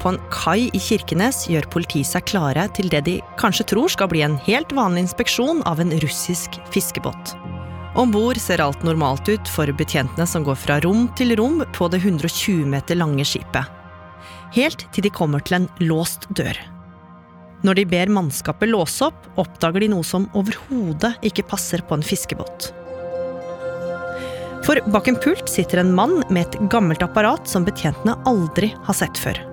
på en kai i Kirkenes gjør politiet seg klare til det de kanskje tror skal bli en helt vanlig inspeksjon av en russisk fiskebåt. Om bord ser alt normalt ut for betjentene som går fra rom til rom på det 120 meter lange skipet. Helt til de kommer til en låst dør. Når de ber mannskapet låse opp, oppdager de noe som overhodet ikke passer på en fiskebåt. For bak en pult sitter en mann med et gammelt apparat som betjentene aldri har sett før.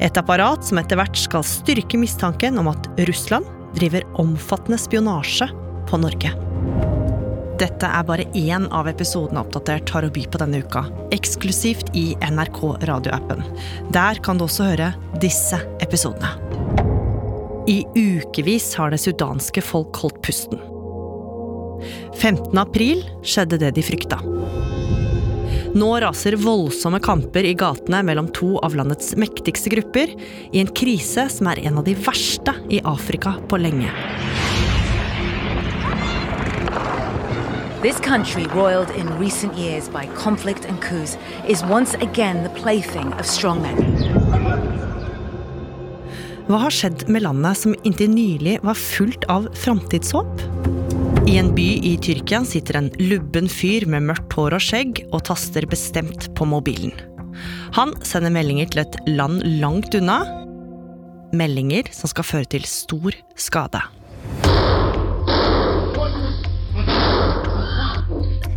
Et apparat som etter hvert skal styrke mistanken om at Russland driver omfattende spionasje på Norge. Dette er bare én av episodene Oppdatert har å by på denne uka, eksklusivt i NRK radioappen. Der kan du også høre disse episodene. I ukevis har det sudanske folk holdt pusten. 15. april skjedde det de frykta. Nå raser voldsomme kamper i gatene mellom to av landets mektigste grupper, i en krise som er en av de verste i Afrika på lenge. This country, roiled in recent years by conflict and coups, is once again the plaything of strongmen. Hva har skjedd med landet som inntil nylig var fullt av framtidshåp? I en by i Tyrkia sitter en lubben fyr med mørkt hår og skjegg og taster bestemt på mobilen. Han sender meldinger til et land langt unna. Meldinger som skal føre til stor skade.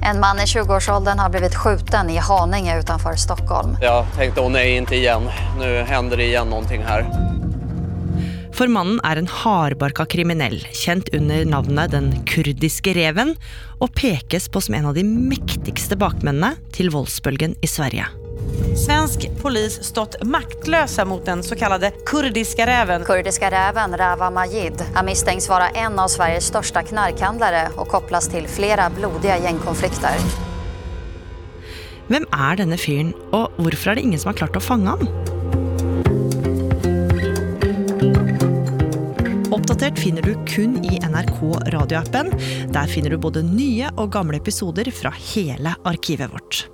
En mann i 20-årsåldern har blivit skjuten i Haninge utenfor Stockholm. Jeg tenkte å nej, ikke igjen. Nå hender det igjen noe här. For mannen er en hardbarka kriminell, kjent under navnet Den kurdiske reven, og pekes på som en av de mektigste bakmennene til voldsbølgen i Sverige. Svensk polis stått maktlösa mot den så kallade kurdiska räven. Kurdiska räven Rava Majid. Han misstänks vara en av Sveriges största knarkhandlare och kopplas till flera blodiga gängkonflikter. Hvem er denne fyren, og hvorfor er det ingen som har klart å fange han? Oppdatert finner du kun i NRK radioappen. Der finner du både nye og gamle episoder fra hele arkivet vårt.